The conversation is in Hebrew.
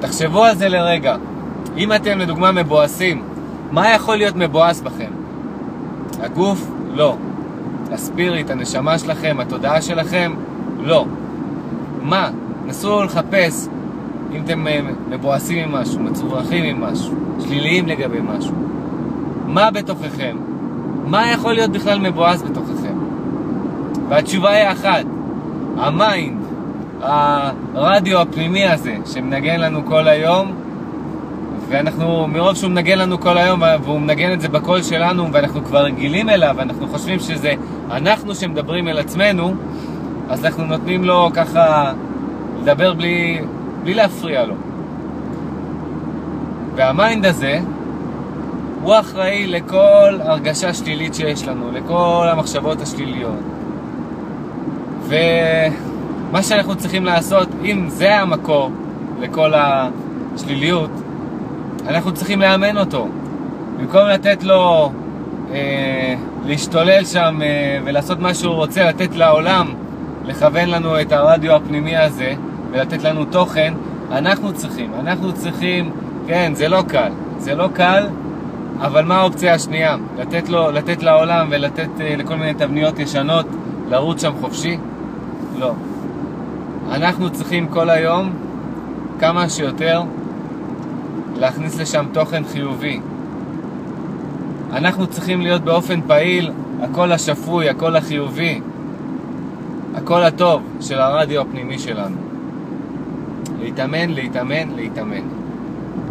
תחשבו על זה לרגע. אם אתם לדוגמה מבואסים, מה יכול להיות מבואס בכם? הגוף? לא. הספיריט, הנשמה שלכם, התודעה שלכם? לא. מה? נסו לחפש אם אתם אה, מבואסים עם משהו, מצוברחים עם משהו, שליליים לגבי משהו. מה בתוככם? מה יכול להיות בכלל מבואס בתוככם? והתשובה היא אחת, ה mind, הרדיו הפנימי הזה שמנגן לנו כל היום, ואנחנו, מרוב שהוא מנגן לנו כל היום, והוא מנגן את זה בקול שלנו, ואנחנו כבר רגילים אליו, ואנחנו חושבים שזה אנחנו שמדברים אל עצמנו, אז אנחנו נותנים לו ככה לדבר בלי, בלי להפריע לו. וה mind הזה, הוא אחראי לכל הרגשה שלילית שיש לנו, לכל המחשבות השליליות. ומה שאנחנו צריכים לעשות, אם זה המקור לכל השליליות, אנחנו צריכים לאמן אותו. במקום לתת לו אה, להשתולל שם אה, ולעשות מה שהוא רוצה, לתת לעולם לכוון לנו את הרדיו הפנימי הזה ולתת לנו תוכן, אנחנו צריכים, אנחנו צריכים, כן, זה לא קל, זה לא קל, אבל מה האופציה השנייה? לתת, לו, לתת לעולם ולתת אה, לכל מיני תבניות ישנות לרוץ שם חופשי? לא. אנחנו צריכים כל היום כמה שיותר להכניס לשם תוכן חיובי. אנחנו צריכים להיות באופן פעיל הקול השפוי, הקול החיובי, הקול הטוב של הרדיו הפנימי שלנו. להתאמן, להתאמן, להתאמן.